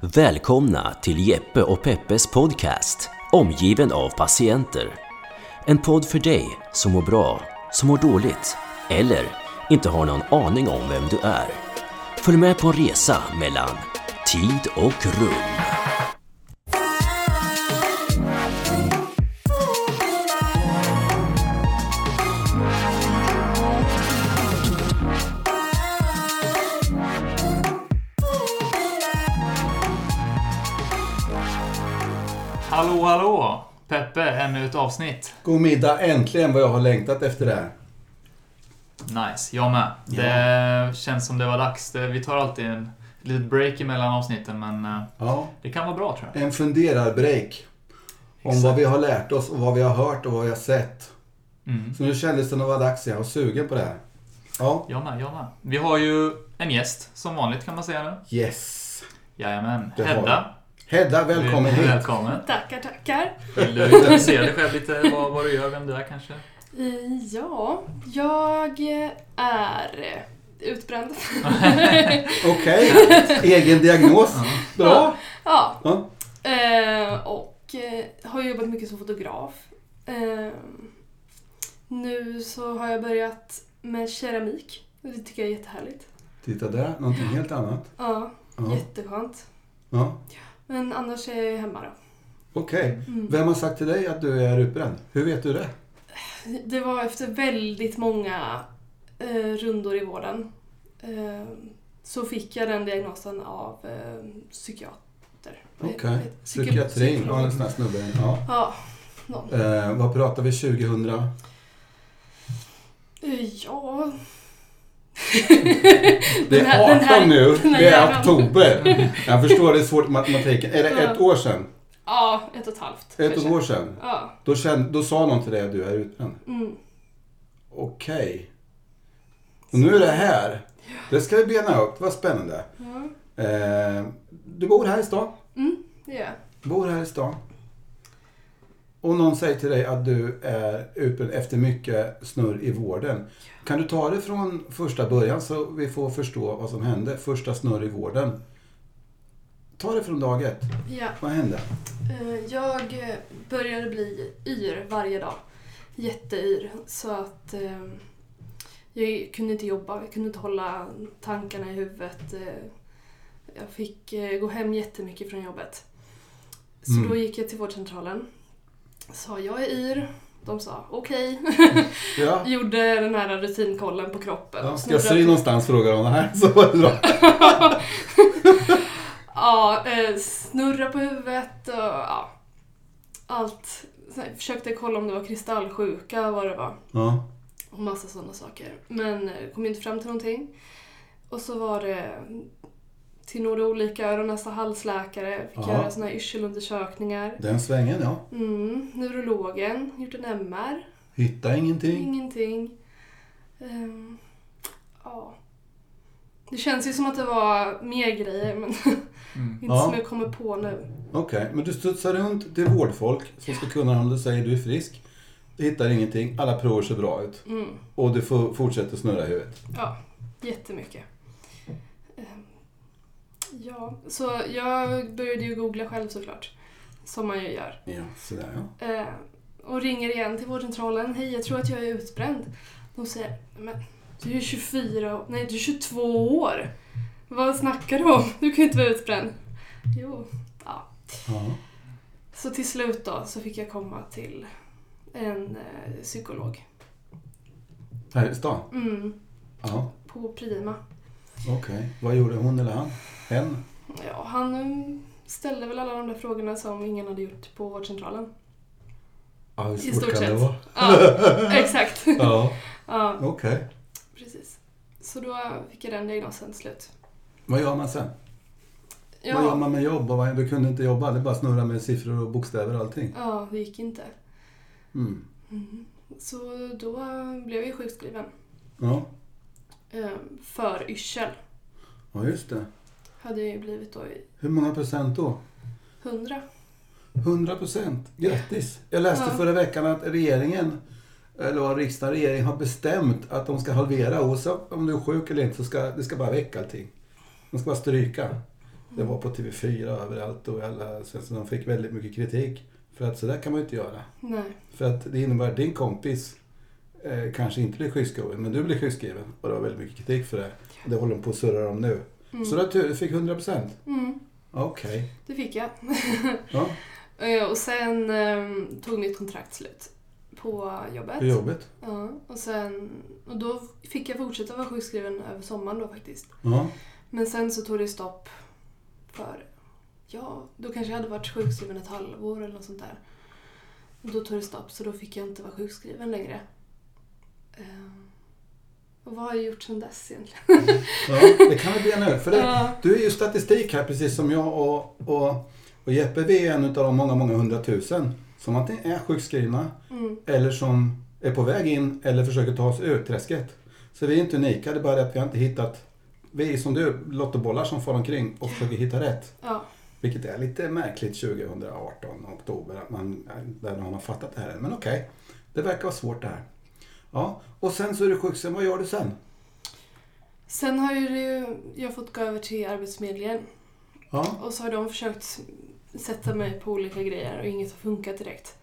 Välkomna till Jeppe och Peppes podcast Omgiven av patienter. En podd för dig som mår bra, som mår dåligt eller inte har någon aning om vem du är. Följ med på en resa mellan tid och rum. Ett avsnitt. God middag, äntligen vad jag har längtat efter det här. Nice, jag med. Det känns som det var dags. Det, vi tar alltid en litet break emellan avsnitten, men eh, Ja, det kan vara bra tror jag. en funderar-break. Om vad vi har lärt oss och vad vi har hört och vad vi har sett. Mm. Så nu kändes det nog vara dags. Jag var sugen på det här. Ja, Jag med, jag med. Vi har ju en gäst, som vanligt kan man säga nu. yes. Jajamän. Det Hedda. Hedda, välkommen hit. Välkommen. Tackar, tackar. Vill du introducera dig själv lite, vad, vad du gör, vem du är kanske? Eh, Ja, jag är utbränd. Okej, egen diagnos. Bra. ja, Ja. eh, och eh, har jobbat mycket som fotograf. Eh, nu så har jag börjat med keramik. Det tycker jag är jättehärligt. Titta där, någonting helt annat. Ja, Ja. jätteskönt. Ja. Men annars är jag hemma då. Okej, Mm. vem har sagt till dig att du är utbränd? Hur vet du det? Det var efter väldigt många eh, rundor i vården. Eh, så fick jag den diagnosen av eh, psykiater. Okej, det? Psyki- psykiatrin. psykolog. Ja, en sån här snubbe. Ja. Ja, någon. Eh, vad pratar vi 2000? Eh, Ja... Det är den här- 18 nu, det är oktober. Jag förstår, det är svårt med matematiken. Är det ett år sedan? Ja, ett och ett halvt. Ett kanske. år sedan? Ja. Då, kände, då sa någon till dig att du är utbränd? Mm. Okej. Och nu är det här. Det ska vi bena upp, vad spännande. Ja. Eh, du bor här i stan? Mm, det gör jag. Bor här i stan. Och någon säger till dig att du är utbränd efter mycket snurr i vården. Kan du ta det från första början så vi får förstå vad som hände? Första snurr i vården. Ta det från dag ett. Ja. Vad hände? Eh, Jag började bli yr varje dag. Jätteyr. Så att eh, jag kunde inte jobba, jag kunde inte hålla tankarna i huvudet. eh. Jag fick eh, gå hem jättemycket från jobbet. Så Mm. då gick jag till vårdcentralen. Sa jag är yr. De sa okej. Ja. Gjorde den här rutinkollen på kroppen. Ja, ska jag sy någonstans frågar de här. Så var det bra. Ja, eh, snurra på huvudet och ja, allt. Jag försökte kolla om det var kristallsjuka, vad det var. Ja. Och massa sådana saker. Men eh, kom inte fram till någonting. Och så var det till några olika öron nästa halsläkare. Fick Ja. göra såna här yrselundersökningar. Den svängen, ja. Mm, neurologen, gjort en MR. Hitta ingenting. Ingenting. Ehm, ja. Det känns ju som att det var mer grejer men Mm. inte Ja. som jag kommer på nu. Okej, men du studsar runt till vårdfolk som ska kunna om du säger du är frisk. Du hittar ingenting, alla prover ser bra ut. Mm. Och du får fortsätter snurra i huvudet. Ja, jättemycket. Ja, så jag började ju googla själv såklart. Som man ju gör. Ja, sådär ja. Eh, och ringer igen till vårdcentralen. Hej, jag tror att jag är utbränd. De säger, men du är ju 24 år. Nej, du är 22 år. Vad snackar du om? Du kan ju inte vara utbränd. Jo, ja. ja. Så till slut då så fick jag komma till en eh, psykolog. Här i stan? Mm, Ja, på Prima. okej. Vad gjorde hon eller han? Hen? Ja, han eh, ställde väl alla de där frågorna som ingen hade gjort på vårdcentralen. Ja, hur I svårt stort kan det sett. vara? Ja, exakt. Ja, Ja, okej. precis. Så då fick jag den diagnosen till slut. Vad gör man sen? Vad gör Ja, man med jobb? Du kunde inte jobba, det bara snurra med siffror och bokstäver och allting. ja, det gick inte. Mm. Mhm. Så då blev jag sjukskriven. Ja. eh, För yrsel. ja, just det. Hade jag ju blivit då i Hur många procent då? 100. 100 procent. Grattis! Jag läste Ja. förra veckan att regeringen, eller vad riksdag regering har bestämt att de ska halvera. Oavsett om du är sjuk eller inte så ska det ska bara väcka allting. De ska bara stryka. Det var på TV4 överallt och alla, så de fick väldigt mycket kritik. För att så där kan man ju inte göra. Nej. För att det innebär att din kompis eh, kanske inte blir sjukskriven, men du blir sjukskriven. Och det var väldigt mycket kritik för det. Och det håller de på att surra om nu. Mm. Så tur, du fick 100%? Mm, Okej. det fick jag. Ja, Eh, och sen ehm, tog mitt kontrakt slut på jobbet. på jobbet. Ja, och, sen, och då fick jag fortsätta vara sjukskriven över sommaren då faktiskt. Ja. Men sen så tog det stopp för, ja, då kanske jag hade varit sjukskriven ett halvår eller något sånt där. Och då tog det stopp så då fick jag inte vara sjukskriven längre. Ehm, och vad har jag gjort sedan dess egentligen? ja, det kan vi bena ut. För det, Ja. du är ju statistik här precis som jag och, och, och Jeppe. Vi är en av de många, många hundratusen som antingen är sjukskrivna Mm, eller som är på väg in eller försöker ta oss ur träsket. Så vi är inte unika, det är bara det att vi har inte hittat... Vi är som du, lottobollar som far omkring och försöker hitta rätt. ja. Vilket är lite märkligt 2018, oktober, att man, där har man fattat det här. Men okej, det verkar vara svårt det här. Ja, och sen så är du sjukskriven, vad gör du sen? Sen har ju jag fått gå över till Arbetsförmedlingen Ja, och så har de försökt sätta mig på olika grejer och inget har funkat direkt.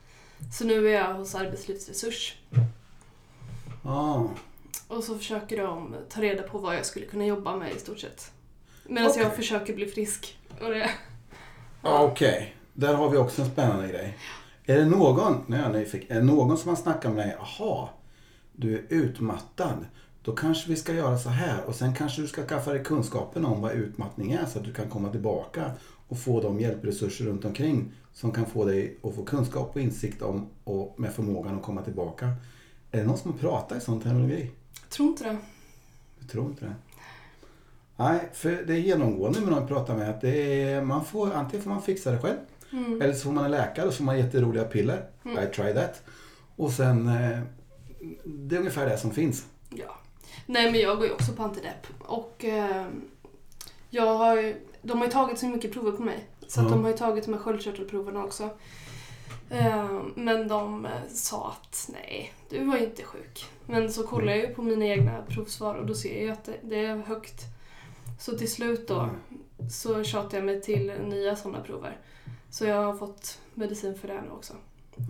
Så nu är jag hos Arbetslivsresurs ja. och så försöker de ta reda på vad jag skulle kunna jobba med i stort sett. Medan jag Okej. försöker bli frisk. Och det, Ja, Okej, där har vi också en spännande grej. Är det någon, nu är jag nyfiken, är det någon som har snackat med dig, aha, du är utmattad, då kanske vi ska göra så här och sen kanske du ska skaffa dig kunskapen om vad utmattning är så att du kan komma tillbaka och få de hjälpresurser runt omkring som kan få dig att få kunskap och insikt om och med förmågan att komma tillbaka. Är det någon som har pratat i sån terminologi? jag tror inte det. Jag tror inte det. Nej, för det är genomgående med någon jag pratar med att det är, man får, antingen får man fixa det själv Mm. eller så får man en läkare och så får man jätteroliga piller. Mm. I try that. Och sen, eh, det är ungefär det som finns. Ja. Nej men jag går ju också på antidepp och eh, jag har ju, de har ju tagit så mycket prover på mig. Så att Ja. de har ju tagit de här sköldkörtelproverna också. Eh, men de eh, sa att nej, du var inte sjuk. Men så kollar jag ju på mina egna provsvar och då ser jag ju att det, det är högt. Så till slut då så tjatade jag mig till nya sådana prover. Så jag har fått medicin för det nu också.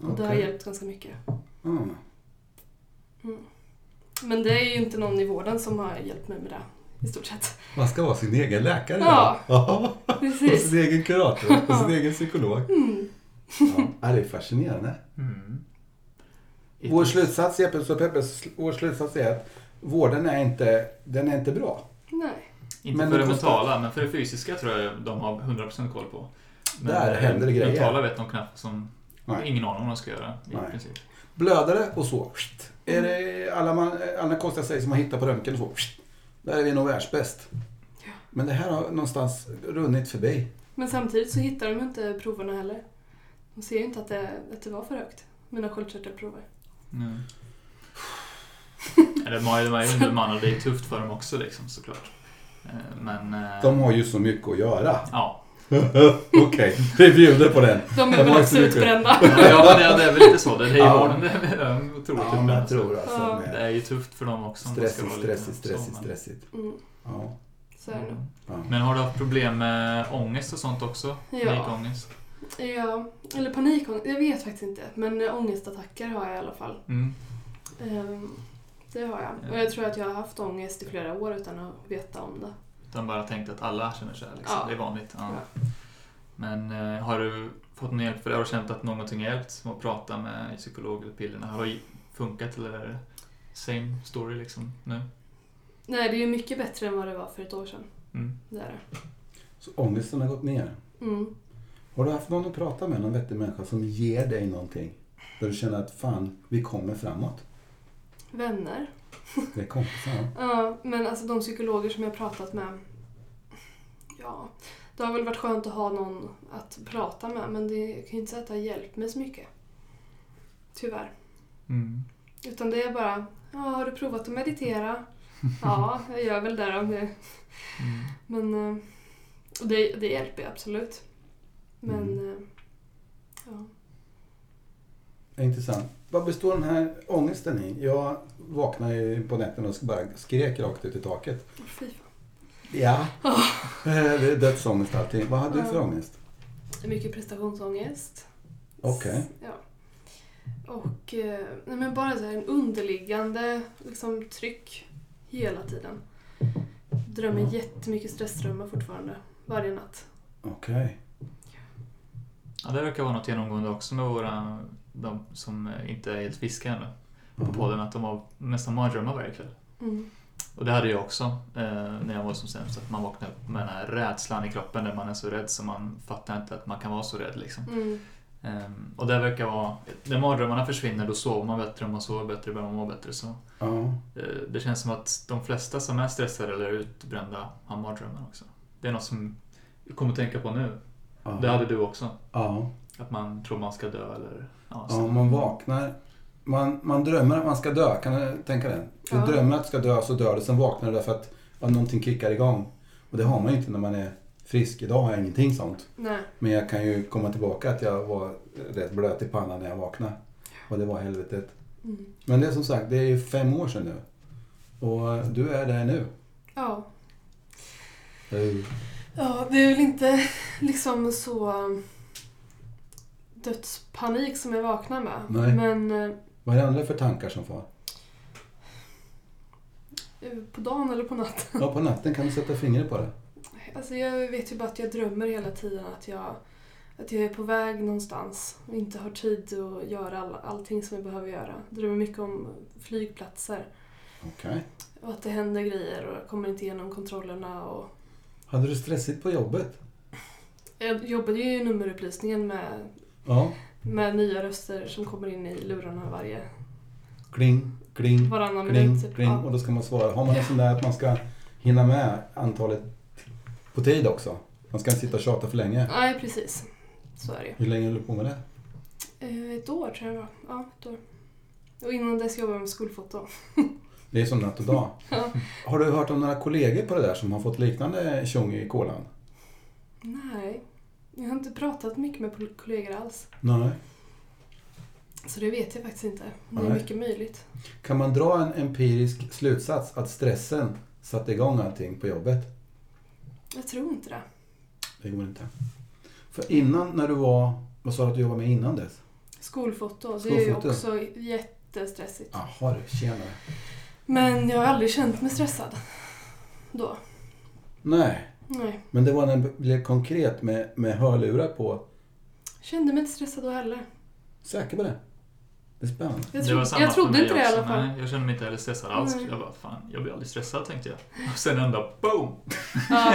Och det har hjälpt ganska mycket. Mm. Men det är ju inte någon i vården som har hjälpt mig med det, i stort sett. Man ska vara sin egen läkare. Ja. ja. Och Precis. sin egen kurator och sin egen psykolog. Mm. Ja. Det är fascinerande. Mm. Vår slutsats, Jeppes och Peppes, vår slutsats är att vården är inte, den är inte bra. Nej. Inte Men för det det kostar- mentala, men för det fysiska tror jag de har 100% koll på. Men Där händer det grejer. mentala vet de knappt som... Nej. Ingen aning om vad de ska göra i Nej. princip. Blödare och så. Är det alla, man, alla konstiga säger som man hittar på röntgen och så. Där är vi nog världsbäst. Men det här har någonstans runnit förbi. Men samtidigt så hittar de inte proverna heller. De ser ju inte att det, att det var för högt, mina sköldkörtelprover. Eller de är de är ju underbemannade, det är tufft för dem också liksom såklart. Eh, Men... eh, De har ju så mycket att göra. Ja. Okej, vi bjuder på den. De är väl också utbrända. Ja, det, det är väl lite så. Det är i Ja. otroligt Ja, men tror alltså. Ja. Det är ju tufft för dem också. Stressigt, stressigt, stressigt, stressigt. Mm, Ja. så är det ja. Men har du haft problem med ångest och sånt också? Ja. Panikångest? Ja, eller panikångest. Jag vet faktiskt inte. Men ångestattacker har jag i alla fall. Mm. Ehm, det har jag. Ja. Och jag tror att jag har haft ångest i flera år utan att veta om det. Utan bara tänkt att alla känner så här. Liksom. Ja. Det är vanligt. Ja. Ja. Men eh, har du fått någon hjälp för det? Har du känt att någonting har hjälpt? Som att prata med psykolog eller pillerna? Har det funkat eller är det same story liksom nu? Nej, det är ju mycket bättre än vad det var för ett år sedan. Mm. Det är det. Så ångesten har gått ner. Mm. Har du haft någon att prata med, någon vettig människa som ger dig någonting? Där du känner att fan, vi kommer framåt. Vänner. Det är kompisar. Ja, men alltså de psykologer som jag har pratat med. Ja, det har väl varit skönt att ha någon att prata med men det jag kan ju inte säga att det har hjälpt mig så mycket. Tyvärr. Mm. Utan det är bara, ja, har du provat att meditera? Ja, jag gör väl det om det. Mm. Men eh, och det, det hjälper ju absolut. Men Mm. eh, ja. Intressant. Vad består den här ångesten i? Jag vaknade ju på nätterna och bara skrek rakt ut i taket. Fy fan. Ja. Det är dödsångest allting. Vad hade du för ångest? Mycket prestationsångest. Okej. Ja. Och eh, nej, men bara så här en underliggande liksom, tryck hela tiden. Drömmer Ja. jättemycket stressdrömmar fortfarande. Varje natt. Okej. Ja, det verkar vara något genomgående också med våra, de som inte är helt friska ännu på Ja. podden, att de har nästan mardrömmar varje kväll. Mm. Och det hade jag också eh, när jag var som sämst, att man vaknar upp med den här rädslan i kroppen där man är så rädd så man fattar inte att man kan vara så rädd liksom. Mm. Ehm, och det verkar vara, när mardrömmarna försvinner då sover man bättre, om man sover bättre börjar man må bättre. Så, Ja. eh, det känns som att de flesta som är stressade eller utbrända har mardrömmar också. Det är något som jag kommer att tänka på nu. Ja. Det hade du också. Ja. Att man tror man ska dö eller... Ja, Ja, man vaknar. Man, man drömmer att man ska dö, kan du tänka det? Du Ja. drömmer att du ska dö, så dör du. Sen vaknar du därför att ja, någonting kickar igång. Och det har man ju inte när man är frisk. Idag har jag ingenting sånt. Nej. Men jag kan ju komma tillbaka att jag var rätt blöt i pannan när jag vaknade. Och det var helvetet. Mm. Men det är som sagt, det är ju fem år sedan nu. Och du är där nu. Ja. Uh, ja, det är väl inte liksom så dödspanik som jag vaknar med. Nej. Men eh, Vad är det andra för tankar som far? på dagen eller på natten. Ja, på natten kan du sätta fingret på det. Alltså jag vet ju bara att jag drömmer hela tiden att jag, att jag är på väg någonstans och inte har tid att göra all, allting som jag behöver göra. Jag drömmer mycket om flygplatser Okej. och att det händer grejer och jag kommer inte igenom kontrollerna. Och... Hade du stressigt på jobbet? Jag jobbade ju nummerupplysningen med, Ja. med nya röster som kommer in i lurarna varje, Kling, kling, varannan kling, minut. Typ. kling. Ja. Och då ska man svara. Har man en sån där att man ska hinna med antalet på tid också? Man ska inte sitta och tjata för länge. Nej, precis. Så är det. Hur länge höll du på med det? Eh, Ett år tror jag det var. Ja, ett år. Och innan dess jobbade jag med skolfoto. Det är som natt och dag. Har du hört om några kollegor på det där som har fått liknande tjong i kolan? Nej, jag har inte pratat mycket med kollegor alls. Nej. Så det vet jag faktiskt inte. Det är Nej. mycket möjligt. Kan man dra en empirisk slutsats att stressen satte igång allting på jobbet? Jag tror inte det. Det går inte. För innan när du var, vad sa du att du jobbade med innan dess? Skolfoto, det är ju Skolfoto. också jättestressigt. Jaha du, tjenare. Men jag har aldrig känt mig stressad. Då. Nej, Nej. men det var när det blev konkret med, med hörlurar på. Kände mig inte stressad då heller. Säker på det? Det är spännande. Jag, det tro, var samma jag trodde inte det i alla fall. Nej, jag kände mig inte heller stressad alls. Nej. Jag bara, fan, jag blir aldrig stressad tänkte jag. Och sen ändå, boom! Ja,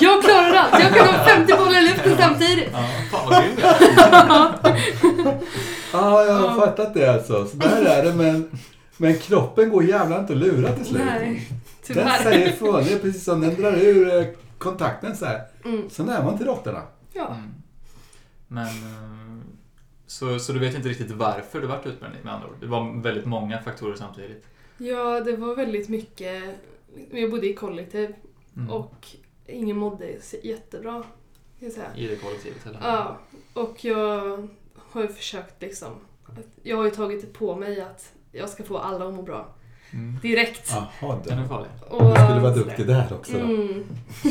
jag klarar allt! Jag kan ha 50 bollar i luften samtidigt! Ja, fan vad grym jag är. Ja, jag har fattat det alltså. Så där är det, men, men kroppen går jävla inte att lura till slut. Nej, Den tyvärr. säger ifrån. Det är precis som den drar ur eh, kontakten så här. Mm. Sen är man till råttorna. Ja. Mm. Men, eh, så, så du vet inte riktigt varför du vart utbränd med andra ord? Det var väldigt många faktorer samtidigt. ja, det var väldigt mycket... Jag bodde i kollektiv Mm. och ingen mådde jättebra. Kan jag säga. I det kollektivet eller? Ja, och jag har ju försökt liksom... Jag har ju tagit på mig att jag ska få alla att må bra. Mm. Direkt. Jaha du. Den är farlig. Och, Jag skulle vara duktig där också. Mm,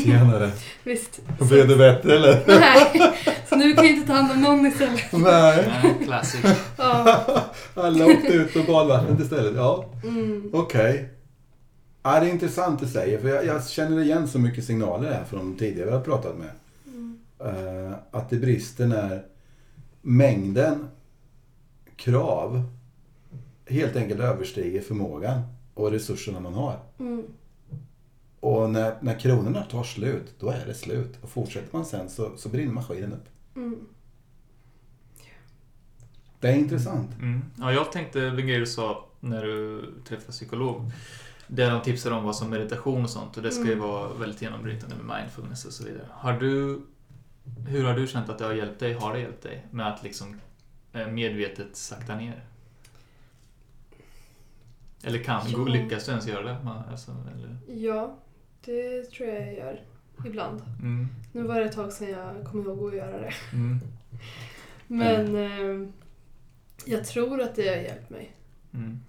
Tjenare. visst. Blev du bättre eller? Nej, så nu kan jag inte ta hand om någon istället. Nej. Nej, classic. Ja, Alla åkte ut på badvattnet istället. Ja, mm, okej. Ja, det är intressant du säger, för jag, jag känner igen så mycket signaler här från tidigare jag har pratat med. mm, Eh, att det brister när mängden krav helt enkelt överstiger förmågan och resurserna man har. mm. Och när, när kronorna tar slut, då är det slut. Och fortsätter man sen så, så brinner maskinen upp. Mm. Det är intressant. Mm. Ja, jag tänkte en grej du sa när du träffade psykolog. Där de tipsade om vad som meditation och sånt och det ska ju Mm. vara väldigt genombrytande med mindfulness och så vidare. Har du, hur har du känt att det har hjälpt dig? Har det hjälpt dig med att liksom eh, medvetet sakta ner? Eller kan, Ja. lyckas du ens göra det? Man- Alltså, eller? Ja, det tror jag jag gör. Ibland. Mm. Nu var det ett tag sedan jag kom ihåg att göra det. Mm. Men eh, jag tror att det har hjälpt mig. Mm.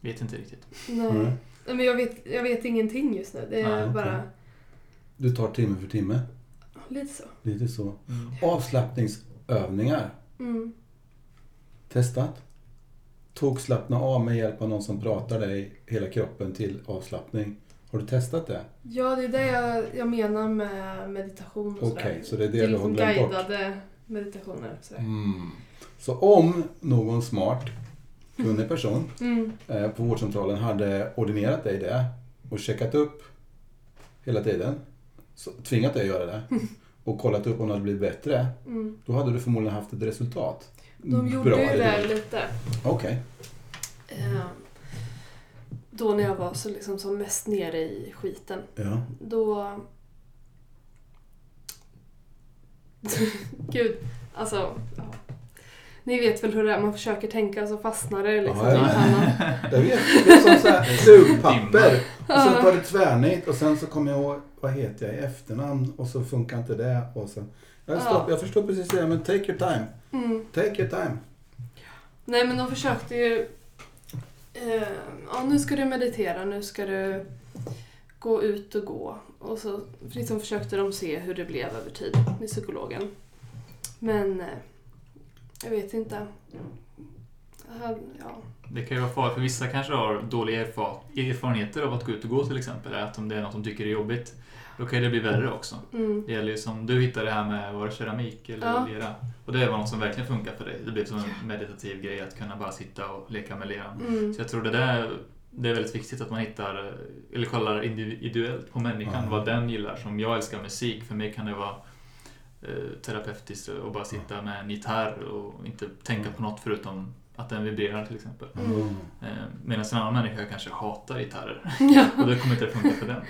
Vet inte riktigt. Nej. Mm. Men jag vet, jag vet ingenting just nu. Det är Nej, bara... Du tar timme för timme. Lite så. Lite så. Mm. Avslappningsövningar. Mm. Testat? Tog slappna av med hjälp av någon som pratar dig hela kroppen till avslappning. Har du testat det? Ja, det är det jag, jag menar med meditation och Okej, sådär. så det är det är du har liksom glömt bort? guidade meditationer. Sådär. Mm. Så om någon smart, kunnig person Mm. eh, på vårdcentralen hade ordinerat dig det och checkat upp hela tiden, så, tvingat dig att göra det och kollat upp om det hade blivit bättre, Mm. då hade du förmodligen haft ett resultat. De gjorde Bra ju det lite. Okej. Eh, då när jag var så, liksom, som mest nere i skiten. Ja. Då... Gud, alltså... Ja. Ni vet väl hur det är, man försöker tänka så fastnar det liksom Ja. Jag vet, det är som så här sugpapper. Och sen tar det tvärnit och sen så kommer jag ihåg, vad heter jag i efternamn? Och så funkar inte det. Och sen, jag, förstår, Ja. jag förstår precis det, men take your time. Mm. Take your time. Nej men de försökte ju... Eh, ja, nu ska du meditera, nu ska du gå ut och gå. Och så liksom försökte de se hur det blev över tid med psykologen. Men eh, jag vet inte. Han- Ja. Det kan ju vara farligt för vissa kanske har dåliga erfar erfarenheter av att gå ut och gå till exempel. Att om det är något de tycker är jobbigt. Då kan det bli värre också. Mm. Det gäller ju som du hittade det här med var det keramik eller Ja. lera. Och det var något som verkligen funkar för dig. Det blev som en meditativ grej att kunna bara sitta och leka med leran. Mm. Så jag tror det där det är väldigt viktigt att man hittar, eller kollar individuellt på människan, Ja. vad den gillar. Som jag älskar musik, för mig kan det vara eh, terapeutiskt att bara sitta med en gitarr och inte tänka på något förutom att den vibrerar till exempel. Mm. Eh, Medan en annan människa kanske hatar gitarrer Ja. och det kommer inte att funka för den.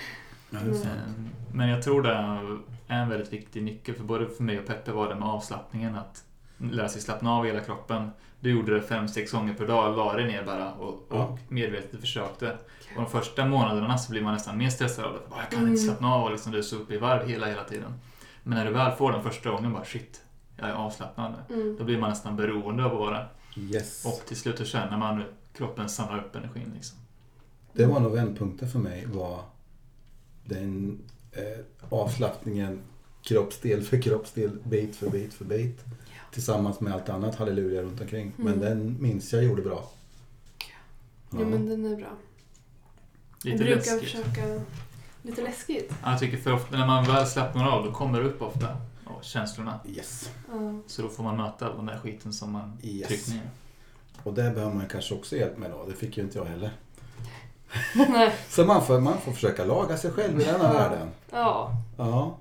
Ja, det är sant. Eh, Men jag tror det är en väldigt viktig nyckel för både för mig och Peppe var det med avslappningen att lära sig slappna av hela kroppen. Du gjorde det fem, sex gånger per dag, la dig ner bara och, och Ja. medvetet försökte. Och de första månaderna så blir man nästan mer stressad av det. Jag kan inte Mm. slappna av och liksom du är så uppe i varv hela, hela tiden. Men när du väl får den första gången bara shit, jag är avslappnad nu. Mm. Då blir man nästan beroende av att vara Yes. och till slut så känner man hur kroppen samlar upp energin. Liksom. Det var nog vändpunkten för mig var den eh, avslappningen kroppsdel för kroppsdel, bit för bit för bit. Tillsammans med allt annat halleluja runt omkring. Men Mm. den minns jag gjorde bra. Ja men den är bra. Jag Lite brukar läskigt. försöka... Lite läskigt. Ja, Jag tycker för ofta när man väl slappnar av då kommer det upp ofta ja, känslorna. Yes. Ja. Så då får man möta all den där skiten som man Yes. tryckt ner. Och det behöver man kanske också hjälp med då. Det fick ju inte jag heller. Så man får, man får försöka laga sig själv i denna Ja. världen. Ja. Ja.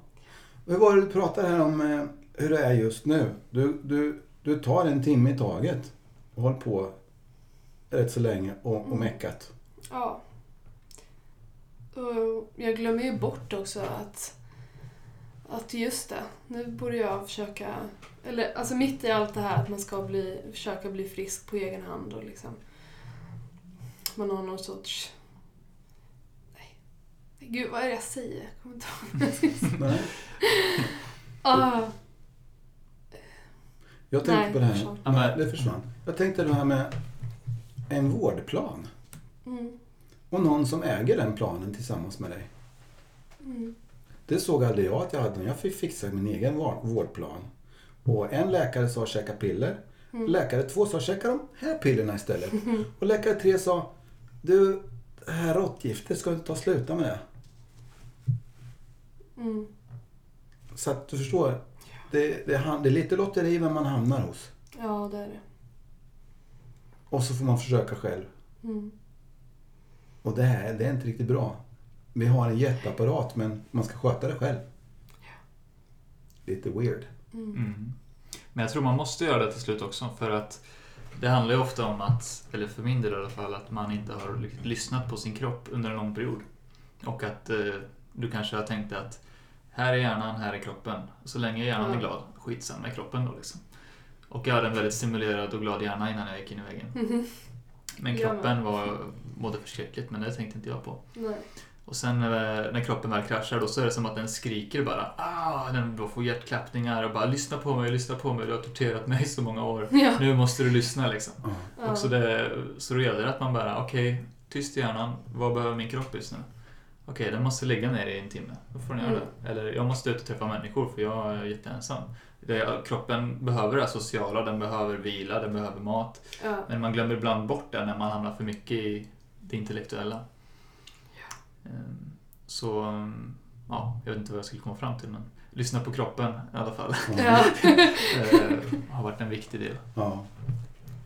Hur var det du pratade här om eh, hur det är just nu? Du, du, du tar en timme i taget och håller på rätt så länge och, och Mm. meckat. Ja. Och jag glömmer ju bort också att, att just det, nu borde jag försöka, eller alltså mitt i allt det här att man ska bli, försöka bli frisk på egen hand och liksom man har någon sorts. Gud, vad är det jag säger? Jag kommer inte ihåg. Nej. ah, Jag tänkte Nej, på det här. försvann. Ja, det försvann. Jag tänkte det här med en vårdplan. mm, Och någon som äger den planen tillsammans med dig. mm, Det såg aldrig jag att jag hade. Jag fick fixa min egen vår- vårdplan. Och en läkare sa käka piller. mm. Läkare två sa käka de här pillerna istället. Och läkare tre sa du, det här råttgiftet, ska du ta sluta med det? Mm. Så att du förstår. Det, det, det är lite lotteri vem man hamnar hos. Ja, det är det. Och så får man försöka själv. Mm. Och det här, det är inte riktigt bra. Vi har en jätteapparat men man ska sköta det själv. Lite weird. Mm. Mm. Men jag tror man måste göra det till slut också för att det handlar ju ofta om att, eller för min del i alla fall, att man inte har ly- lyssnat på sin kropp under en lång period. Och att eh, du kanske har tänkt att här är hjärnan, här är kroppen. Så länge hjärnan Ja. är glad, skitsamma i kroppen då liksom. Och jag hade en väldigt stimulerad och glad hjärna innan jag gick in i väggen. Mhm. Men kroppen var, mådde förskräckligt, men det tänkte inte jag på. Nej. Och sen eh, när kroppen väl kraschar då så är det som att den skriker bara ah, Den bara får hjärtklappningar och bara lyssna på mig, lyssna på mig, du har torterat mig så många år. Ja. Nu måste du lyssna liksom. Ja. Och så, det, så då gäller det att man bara, okej, tyst i hjärnan, vad behöver min kropp just nu? Okej, den måste ligga ner i en timme. Då får den göra Mm. det. Eller jag måste ut och träffa människor för jag är jätteensam. Det, kroppen behöver det sociala, den behöver vila, den behöver mat. Ja. Men man glömmer ibland bort det när man hamnar för mycket i det intellektuella. Ehm, Så, ja, jag vet inte vad jag skulle komma fram till men lyssna på kroppen i alla fall. Ja. Eh, har varit en viktig del. Ja.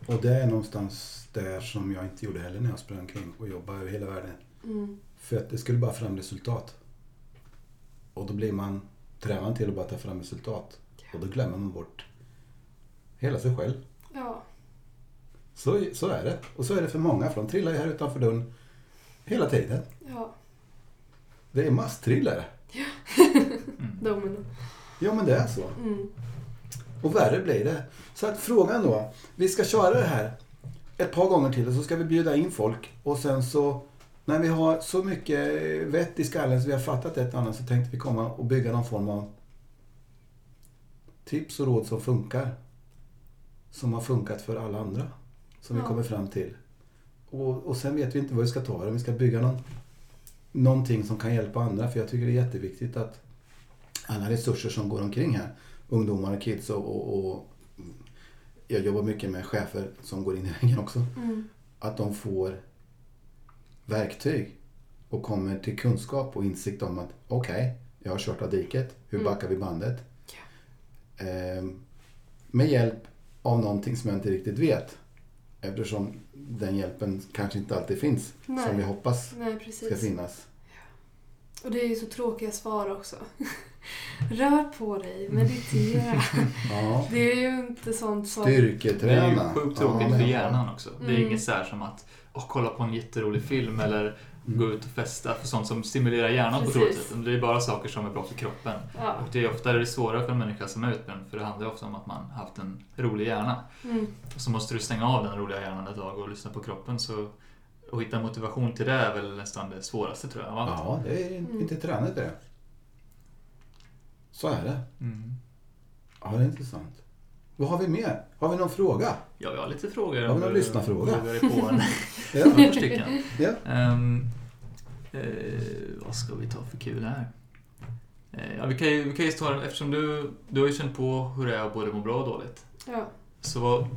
Och det är någonstans där som jag inte gjorde heller när jag sprang omkring och jobbade över hela världen. Mm. För att det skulle bara fram resultat. Och då blir man tränad till att bara ta fram resultat. Och då glömmer man bort hela sig själv. ja. Så, så är det. Och så är det för många, för de trillar ju här utanför dörren hela tiden. Ja. Det är masstrillare. Mm. Domino. Ja, men det är så. Mm. Och värre blir det. Så att frågan då, vi ska köra det här ett par gånger till och så ska vi bjuda in folk och sen så när vi har så mycket vett i skallen så vi har fattat ett och annat så tänkte vi komma och bygga någon form av tips och råd som funkar. Som har funkat för alla andra. Som vi Ja. kommer fram till. Och, och sen vet vi inte vad vi ska ta det. Om vi ska bygga någon, någonting som kan hjälpa andra. För jag tycker det är jätteviktigt att alla resurser som går omkring här, ungdomar och kids och, och, och jag jobbar mycket med chefer som går in i väggen också. Mm. Att de får verktyg och kommer till kunskap och insikt om att okej, jag har kört av diket. Hur Mm. backar vi bandet? Ehm, med hjälp av någonting som jag inte riktigt vet. Eftersom den hjälpen kanske inte alltid finns Nej. som vi hoppas Nej, ska finnas. Och det är ju så tråkiga svar också. Rör på dig, meditera. Ja. Det är ju inte sånt som... Det är ju Styrketräna. sjukt tråkigt Ja, för hjärnan också. Det är Mm. inget så här som att åh, kolla på en jätterolig film eller Mm. gå ut och festa för sånt som stimulerar hjärnan på ett Precis. sätt. Det är bara saker som är bra för kroppen. Ja. Och det är ofta det svårare för en människa som är utbränd för det handlar ofta om att man haft en rolig hjärna. Mm. Och så måste du stänga av den roliga hjärnan ett tag och lyssna på kroppen. Så, och hitta motivation till det är väl nästan det svåraste tror jag. Ja, det är Mm. inte tränat det. Så är det. Mm. Ja, det är intressant. Vad har vi mer? Har vi någon fråga? Ja, vi har lite frågor. Har vi någon lyssnarfråga? Ja. par stycken. ja. Ehm, eh, vad ska vi ta för kul här? Eh, ja, vi kan ju, vi kan ju ta, eftersom du, du har ju känt på hur det är att både må bra och dåligt. Ja. Så vad,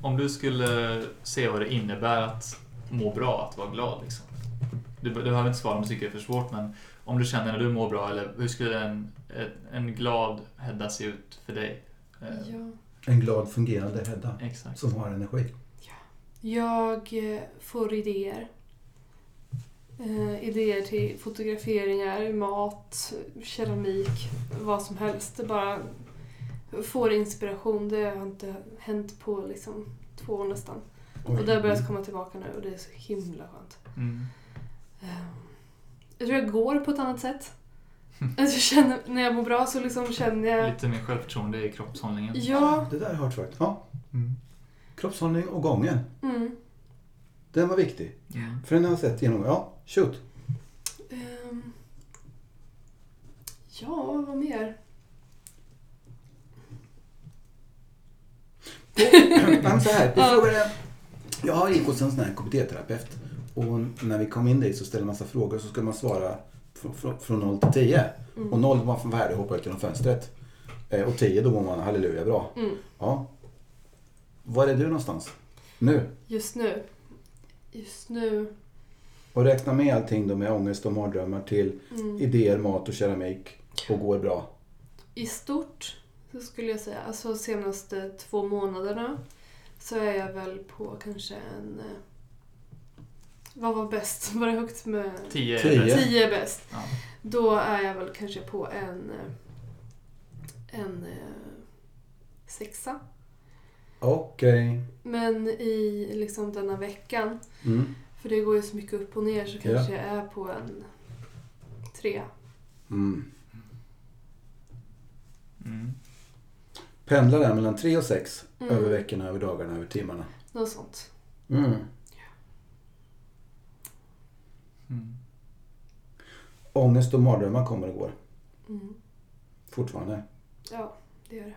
om du skulle se vad det innebär att må bra, att vara glad liksom. Du, du behöver inte svara om du tycker det är för svårt, men om du känner när du mår bra, eller hur skulle en, en, glad Hedda se ut för dig? Eh, ja. En glad fungerande Hedda Exakt. som har energi. Jag eh, får idéer. Eh, idéer till fotograferingar, mat, keramik, vad som helst. Det bara får inspiration. Det har inte hänt på liksom två år nästan. Oj. Och det har börjat komma tillbaka nu och det är så himla skönt. Mm. Eh, Jag tror jag går på ett annat sätt. Alltså jag känner, när jag mår bra så liksom känner jag... Lite mer självförtroende i kroppshållningen. Ja. Det där har jag hört förut. Ja. Mm. Kroppshållning och gången. Mm. Den var viktig. Mm. För den har jag sett genom. Ja, shoot. Ehm. Ja, vad mer? Men så här. Ja. frågade, jag har gick hos en sån här KBT-terapeut. Och när vi kom in dit så ställde en massa frågor så skulle man svara från, från, från 0 till 10. Mm. Och 0 var från värde och hoppa ut genom fönstret. Eh, Och 10 då var man halleluja bra. Mm. Ja. Var är du någonstans? Nu? Just nu. Just nu. Och räkna med allting då med ångest och mardrömmar till Mm. idéer, mat och keramik och går bra. I stort så skulle jag säga, alltså senaste två månaderna så är jag väl på kanske en... Vad var bäst? Var det högt med... Tio är Tio. bäst. Tio är bäst. Ja. Då är jag väl kanske på en... eh, En eh, sexa. Okej. Men i liksom denna veckan, Mm. för det går ju så mycket upp och ner, så Ja. kanske jag är på en trea. Mm. Mm. Pendlar där mellan 3 och 6 Mm. över veckorna, över dagarna, över timmarna. Något sånt. Mm. Mm. Ångest och mardrömmar kommer och går. Mm. Fortfarande. Ja, det gör det.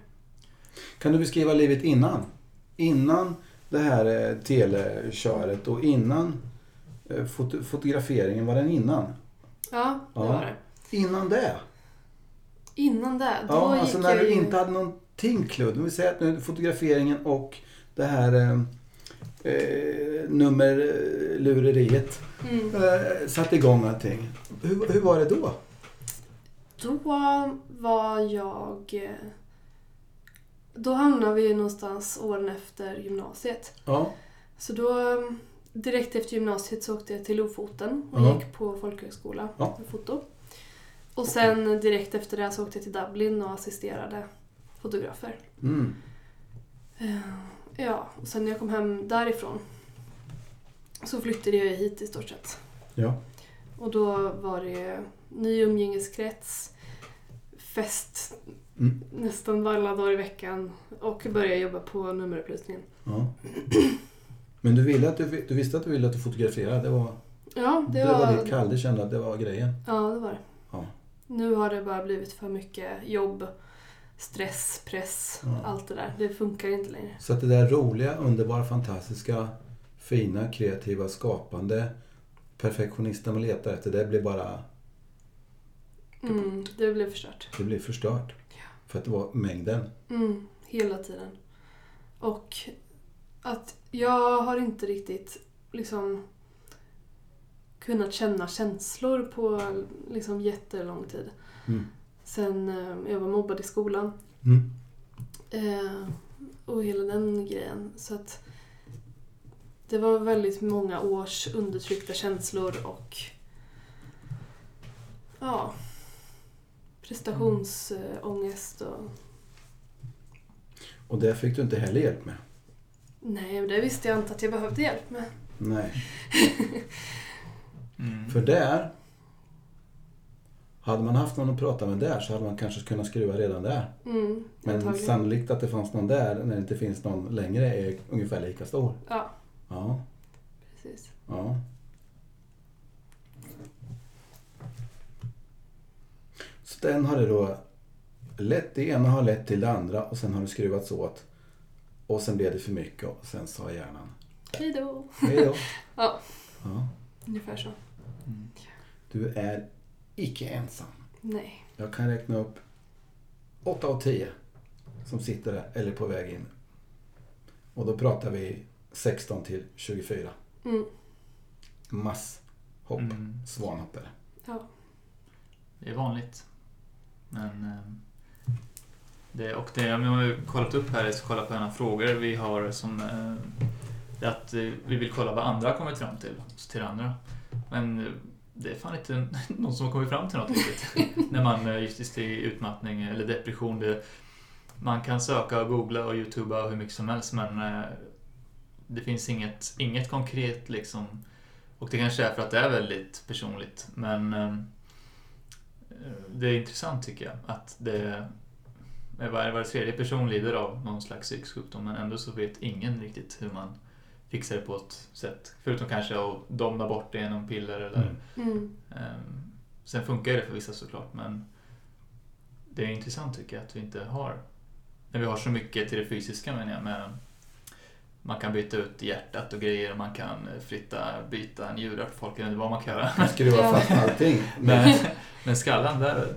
Kan du beskriva livet innan? Innan det här eh, teleköret och innan eh, foto fotograferingen, var den innan? Ja, det Ja. var det. Innan det? Innan det, då Ja, gick alltså jag när du ju... inte hade någonting kludd. Vi säger att nu fotograferingen och det här eh, eh, nummerlureriet Mm. eh, satte igång allting. Hur, hur var det då? Då var jag... eh, Då hamnade vi någonstans åren efter gymnasiet. Ja, Så då, eh, direkt efter gymnasiet så åkte jag till Lofoten och Ja. gick på folkhögskola med foto. Och sen direkt efter det så åkte jag till Dublin och assisterade fotografer. mm. Ja, och sen när jag kom hem därifrån så flyttade jag hit i stort sett. ja. Och då var det ny umgängeskrets, fest Mm. nästan alla dagar i veckan och började jobba på nummerupplysningen. ja. Men du, ville att du, du visste att du ville att du fotograferade? Det var, Ja, det, det var... var ditt kall. Du kände att det var grejen? Ja, det var det. Ja. Nu har det bara blivit för mycket jobb, stress, press, Ja. allt det där. Det funkar inte längre. Så att det där roliga, underbara, fantastiska, fina, kreativa, skapande, perfektionisten man letar efter, det blir bara Mm, det blev förstört. det blir förstört. För att det var mängden. Mm, hela tiden. Och att jag har inte riktigt liksom kunnat känna känslor på liksom jättelång tid. Mm. Sen eh, jag var mobbad i skolan. Mm. Eh, och hela den grejen. Så att det var väldigt många års undertryckta känslor och ja, prestationsångest och Och det fick du inte heller hjälp med. nej, det visste jag inte att jag behövde hjälp med. Nej. Mm. För där, hade man haft någon att prata med där så hade man kanske kunnat skruva redan där. Mm, Men antagligen. sannolikt att det fanns någon där när det inte finns någon längre är ungefär lika stor. Ja, Ja, precis. ja. Så den har det då lett, det ena har lett till det andra och sen har det skruvats åt. Och sen blev det för mycket och sen sa hjärnan Hej då. hej då. Ja. Ja. Ungefär så. Mm. Du är icke ensam. Nej. Jag kan räkna upp 8 av 10 som sitter där eller på väg in. Och då pratar vi 16 till 24. Mm. Masshopp. Mm. Svanhoppare. Ja. Det är vanligt. Men... eh, Det, och det vi har ju kollat upp här, så kolla på en av frågor vi har som... eh, Det att eh, vi vill kolla vad andra har kommit fram till, till andra. Men det är fan inte någon som har kommit fram till något riktigt. När man eh, just i utmattning eller depression. Det, man kan söka och googla och youtuba hur mycket som helst men eh, det finns inget, inget konkret liksom. Och det kanske är för att det är väldigt personligt men eh, det är intressant tycker jag att det var, var tredje person lider av någon slags psykisk sjukdom men ändå så vet ingen riktigt hur man fixar det på ett sätt. Förutom kanske att domna bort det genom piller eller Mm. Ehm, sen funkar det för vissa såklart men det är intressant tycker jag att vi inte har när vi har så mycket till det fysiska menar jag med man kan byta ut hjärtat och grejer man kan flytta, byta njurar för folk, inte vad man kan göra. Skruva fast allting. Men, men skallen, där,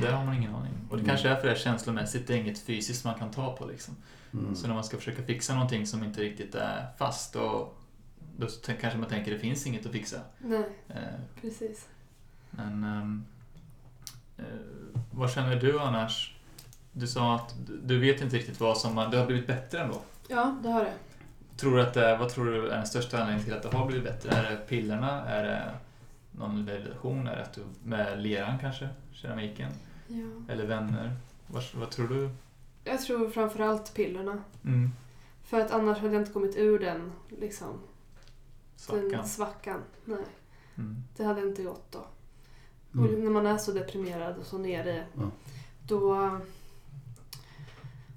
där har man ingen aning. Och det Mm. kanske är för det här känslomässigt, det är inget fysiskt man kan ta på liksom. Mm. Så när man ska försöka fixa någonting som inte riktigt är fast då, då kanske man tänker det finns inget att fixa. Nej, Eh, precis. Men ehm, eh, vad känner du annars? Du sa att du- vet inte riktigt vad som det har blivit bättre ändå. Ja, det har det. Tror du att det, vad tror du är den största anledningen till att det har blivit bättre? Är det pillerna? Är det någon relation? Är det att du, med leran kanske? Keramiken? Ja. Eller vänner? Vad, vad tror du? Jag tror framförallt pillerna. Mm. För att annars hade jag inte kommit ur den, liksom, Svackan? den svackan. Nej, Mm. det hade inte gått då. Och Mm. när man är så deprimerad och så nere, Ja. då...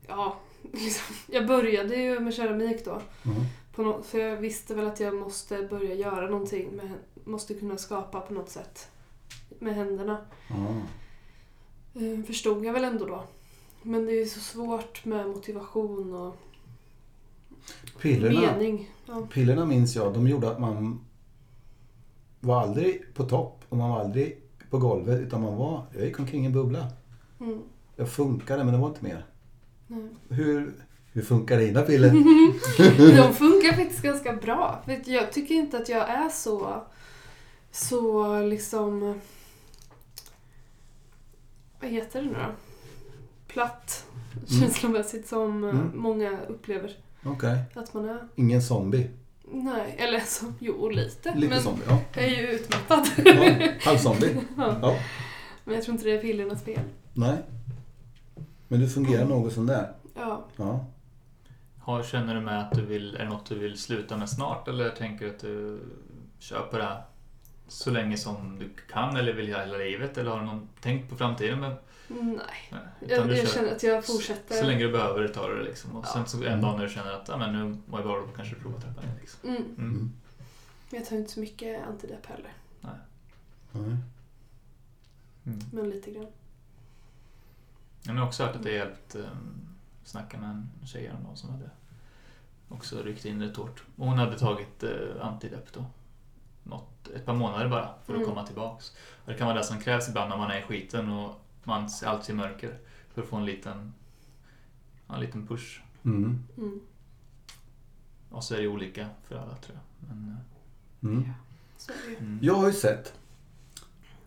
Ja, liksom, jag började ju med keramik då. Mm. På nå- för jag visste väl att jag måste börja göra någonting. Med, måste kunna skapa på något sätt med händerna. Eh, Förstod jag väl ändå då. Men det är så svårt med motivation och Pillerna, mening. Ja. pillerna minns jag, de gjorde att man var aldrig på topp. och man var aldrig på golvet utan man var, jag gick omkring i en bubbla. Mm. Jag funkade men det var inte mer. Nej. Hur, hur funkar dina piller? De funkar faktiskt ganska bra. Jag tycker inte att jag är så, så liksom... Vad heter det nu då? Platt känslomässigt som eh, Mm. många upplever Okej. att man är. Ingen zombie. Nej, eller så, jo lite. Lite men zombie, ja. jag är ju utmattad. ja. Halvzombie. Ja. Ja. Men jag tror inte det är pillernas fel. Nej. Men du fungerar något sån där. Ja. Ja. Har, känner du med att du vill, är det något du vill sluta med snart eller tänker du att du kör på det här så länge som du kan eller vill hela livet eller har du någon tänkt på framtiden? Med, Nej. nej, Jag, jag känner att jag fortsätter. Så länge du behöver tar du det liksom. Och Ja. sen så en dag när du känner att ja, men nu mår jag bra, då kanske du provar att trappa ner. Liksom. Mm. Mm. Mm. Men Jag tar inte så mycket antidepp heller. Nej. Mm. Men lite grann. Jag har också hört att det hjälpt um, snacka med en tjej häromdagen som hade också ryckt in rätt hårt. Och hon hade tagit uh, antidepp då. Något, ett par månader bara för att Mm. komma tillbaks. Och det kan vara det som krävs ibland när man är i skiten och man ser allt i mörker. För att få en liten, ja, en liten push. Mm. Mm. Och så är det olika för alla tror jag. Men, Mm. Det ju. uh, mm. Jag har ju sett.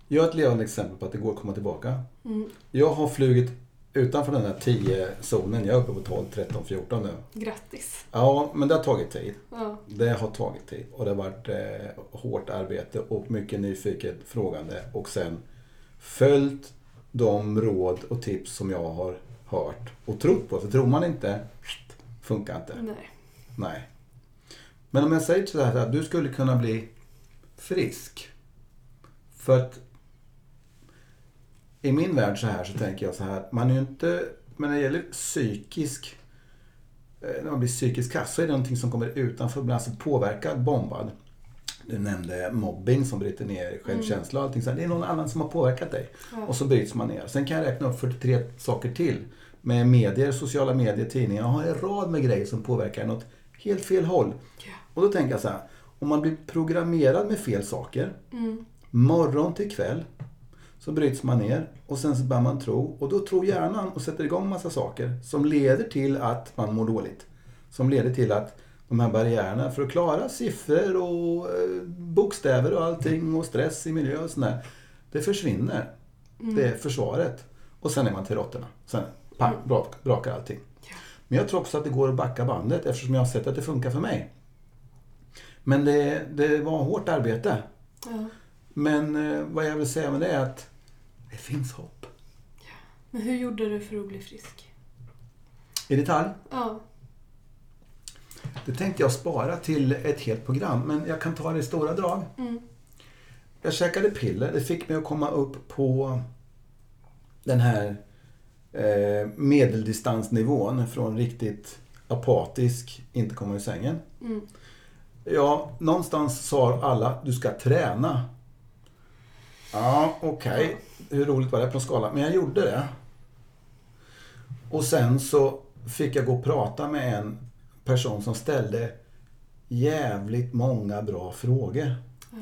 Jag är ett levande exempel på att det går att komma tillbaka. Mm. Jag har flugit utanför den här 10-zonen. Jag är uppe på 12, 13, 14 nu. Grattis. Ja, men det har tagit tid. Ja. Det har tagit tid och det har varit eh, hårt arbete och mycket nyfiket frågande och sen följt de råd och tips som jag har hört och trott på. För tror man inte, funkar inte. Nej. Nej. Men om jag säger så här att du skulle kunna bli frisk. För att i min värld så här så tänker jag så här. Man är ju inte, men när det gäller psykisk, eh, när man blir psykiskt kass så är det någonting som kommer utanför, blir alltså påverkad, bombad. Du nämnde mobbing som bryter ner självkänsla och allting så här. Det är någon annan som har påverkat dig. Ja. Och så bryts man ner. Sen kan jag räkna upp 43 saker till. Med medier, sociala medier, tidningar. Jag har en rad med grejer som påverkar en åt helt fel håll. Ja. Och då tänker jag så här. Om man blir programmerad med fel saker. Mm. Morgon till kväll. Så bryts man ner och sen så börjar man tro. Och då tror hjärnan och sätter igång massa saker som leder till att man mår dåligt. Som leder till att de här barriärerna för att klara siffror och eh, bokstäver och allting och stress i miljö och sådär. Det försvinner. Mm. Det är försvaret. Och sen är man till råttorna. Sen pang, brak, brakar allting. Men jag tror också att det går att backa bandet eftersom jag har sett att det funkar för mig. Men det, det var hårt arbete. Ja. Men eh, vad jag vill säga med det är att det finns hopp. Men hur gjorde du för att bli frisk? I detalj, Ja. det tänkte jag spara till ett helt program. Men jag kan ta det i stora drag. Mm. Jag käkade piller. Det fick mig att komma upp på den här eh, medeldistansnivån från riktigt apatisk, inte komma ur sängen. Mm. Ja, någonstans sa alla, du ska träna. Ja, okej. Hur roligt var det på en skala? Men jag gjorde det. Och sen så fick jag gå och prata med en person som ställde jävligt många bra frågor. Ja.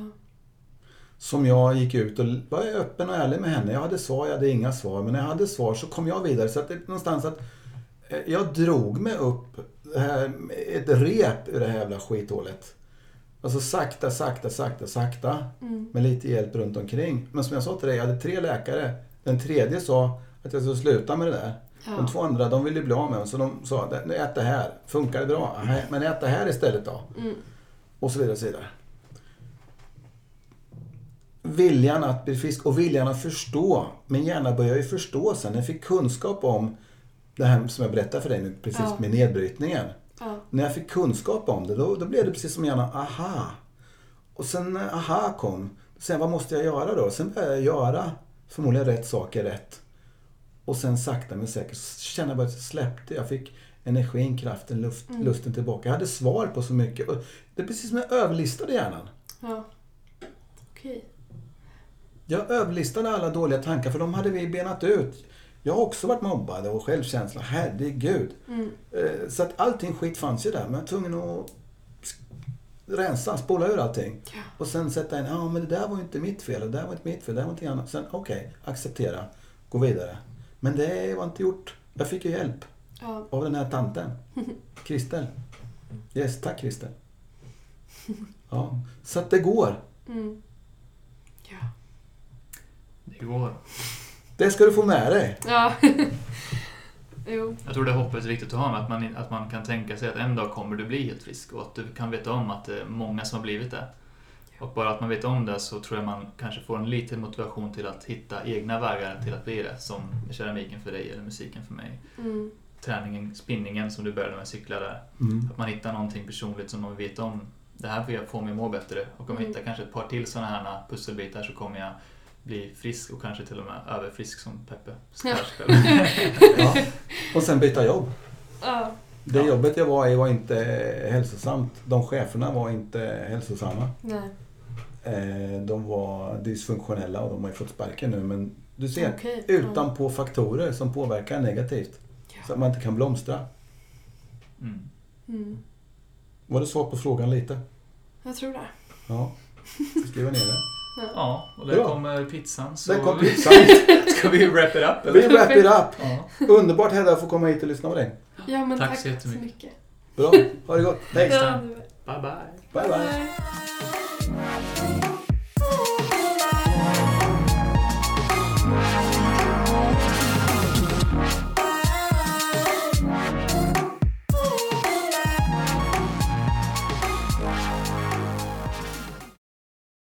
Som jag gick ut och var öppen och ärlig med henne. Jag hade svar, jag hade inga svar. Men när jag hade svar så kom jag vidare. Så att det någonstans att eh, jag drog mig upp här, ett rep ur det här jävla skithålet. Alltså sakta, sakta, sakta, sakta. Mm. Med lite hjälp runt omkring. Men som jag sa till dig, jag hade tre läkare. Den tredje sa att jag skulle sluta med det där. De Ja. två andra, de ville bli av med mig. Så de sa, ät det här. Funkar det bra? Nej, men ät det här istället då. Mm. Och så vidare och så vidare. Viljan att bli frisk och viljan att förstå. Min hjärna började ju förstå sen. Jag fick kunskap om det här som jag berättade för dig precis Ja. med nedbrytningen. Ja. När jag fick kunskap om det, då, då blev det precis som hjärnan, aha. Och sen när aha kom, sen vad måste jag göra då? Sen började jag göra förmodligen rätt saker rätt. Och sen sakta men säkert så kände jag bara att jag släppte. Jag fick energin, kraften, luft, Mm. lusten tillbaka. Jag hade svar på så mycket. Det är precis som jag överlistade hjärnan. Ja. Okej. Jag överlistade alla dåliga tankar för de hade vi benat ut. Jag har också varit mobbad och självkänsla, herregud. Mm. Eh, Så att allting skit fanns ju där, men jag var tvungen att rensa, spola ur allting. Ja. Och sen sätta in, ja men det där var ju inte mitt fel, det där var inte mitt fel, det där var någonting annat. Sen, okej, acceptera, gå vidare. Men det var inte gjort. Jag fick ju hjälp Ja. av den här tanten. Kristel. Yes, tack Kristel. Ja, så att det går. Mm. Ja. Det går. Det ska du få med dig. Ja. jo. Jag tror det hoppet är viktigt att ha med att man, att man kan tänka sig att en dag kommer du bli helt frisk och att du kan veta om att det är många som har blivit det. Och bara att man vet om det så tror jag man kanske får en liten motivation till att hitta egna vägar till att bli det. Som keramiken för dig eller musiken för mig. Mm. Träningen, spinningen som du började med, cykla där. Mm. Att man hittar någonting personligt som man vet om. Det här får jag få mig att må bättre. Och om jag Mm. hittar kanske ett par till sådana här pusselbitar så kommer jag bli frisk och kanske till och med överfrisk som Peppe. Ja. Ja. Och sen byta jobb. Ja. Det Ja. jobbet jag var i var inte hälsosamt. De cheferna var inte hälsosamma. Nej. Eh, De var dysfunktionella och de har ju fått sparken nu. Men du ser, Okej. utanpå faktorer som påverkar negativt. Ja. Så att man inte kan blomstra. Mm. Mm. Var det svar på frågan lite? Jag tror det. Ja. Skriva ner det. Ja, och där Bra. kommer pizzan. Så Där kom pizzan. ska vi wrap it up Vi eller? wrap it up. Ja. Underbart Hedda att få komma hit och lyssna på dig. Ja, men Tack tack, så jättemycket. så mycket. Bra. Ha det gott. Hej. Ja, Bye bye. Bye bye. bye.